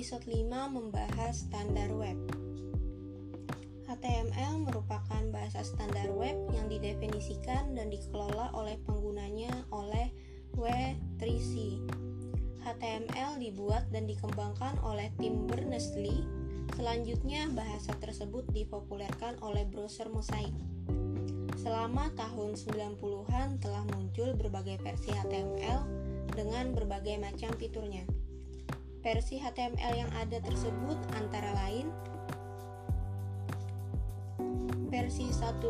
Episode 5 membahas standar web. HTML merupakan bahasa standar web yang didefinisikan dan dikelola oleh penggunanya oleh W3C. HTML dibuat dan dikembangkan oleh tim Berners-Lee. Selanjutnya, bahasa tersebut dipopulerkan oleh browser Mosaic. Selama tahun 90-an telah muncul berbagai versi HTML dengan berbagai macam fiturnya. Versi HTML yang ada tersebut antara lain versi 1.0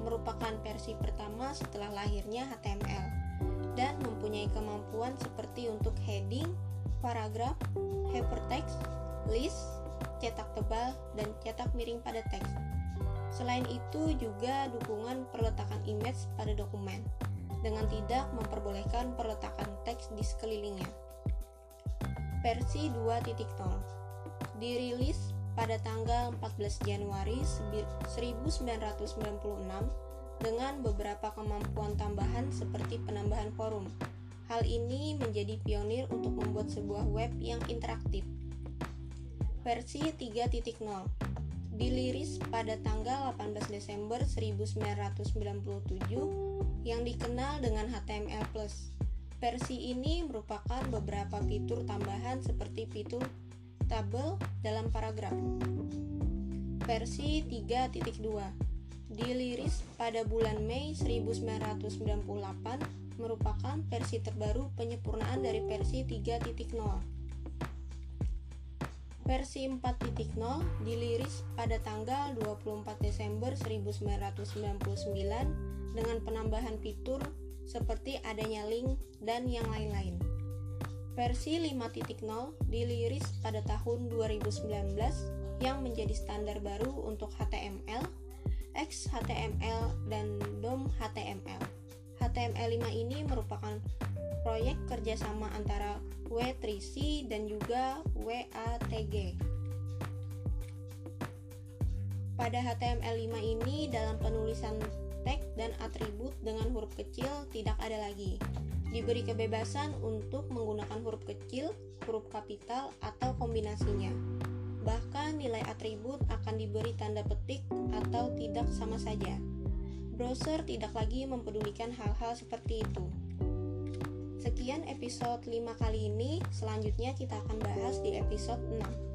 merupakan versi pertama setelah lahirnya HTML dan mempunyai kemampuan seperti untuk heading, paragraf, hypertext, list, cetak tebal, dan cetak miring pada teks. Selain itu juga dukungan perletakan image pada dokumen dengan tidak memperbolehkan perletakan teks di sekelilingnya versi 2.0 dirilis pada tanggal 14 Januari 1996 dengan beberapa kemampuan tambahan seperti penambahan forum. Hal ini menjadi pionir untuk membuat sebuah web yang interaktif. Versi 3.0 diliris pada tanggal 18 Desember 1997 yang dikenal dengan HTML+. Versi ini merupakan beberapa fitur tambahan seperti fitur tabel dalam paragraf. Versi 3.2 diliris pada bulan Mei 1998 merupakan versi terbaru penyempurnaan dari versi 3.0. Versi 4.0 diliris pada tanggal 24 Desember 1999 dengan penambahan fitur seperti adanya link dan yang lain-lain. Versi 5.0 diliris pada tahun 2019 yang menjadi standar baru untuk HTML, XHTML, dan DOM HTML. HTML5 ini merupakan proyek kerjasama antara W3C dan juga WATG. Pada HTML5 ini dalam penulisan tag dan atribut dengan huruf kecil tidak ada lagi. Diberi kebebasan untuk menggunakan huruf kecil, huruf kapital, atau kombinasinya. Bahkan nilai atribut akan diberi tanda petik atau tidak sama saja. Browser tidak lagi mempedulikan hal-hal seperti itu. Sekian episode 5 kali ini, selanjutnya kita akan bahas di episode 6.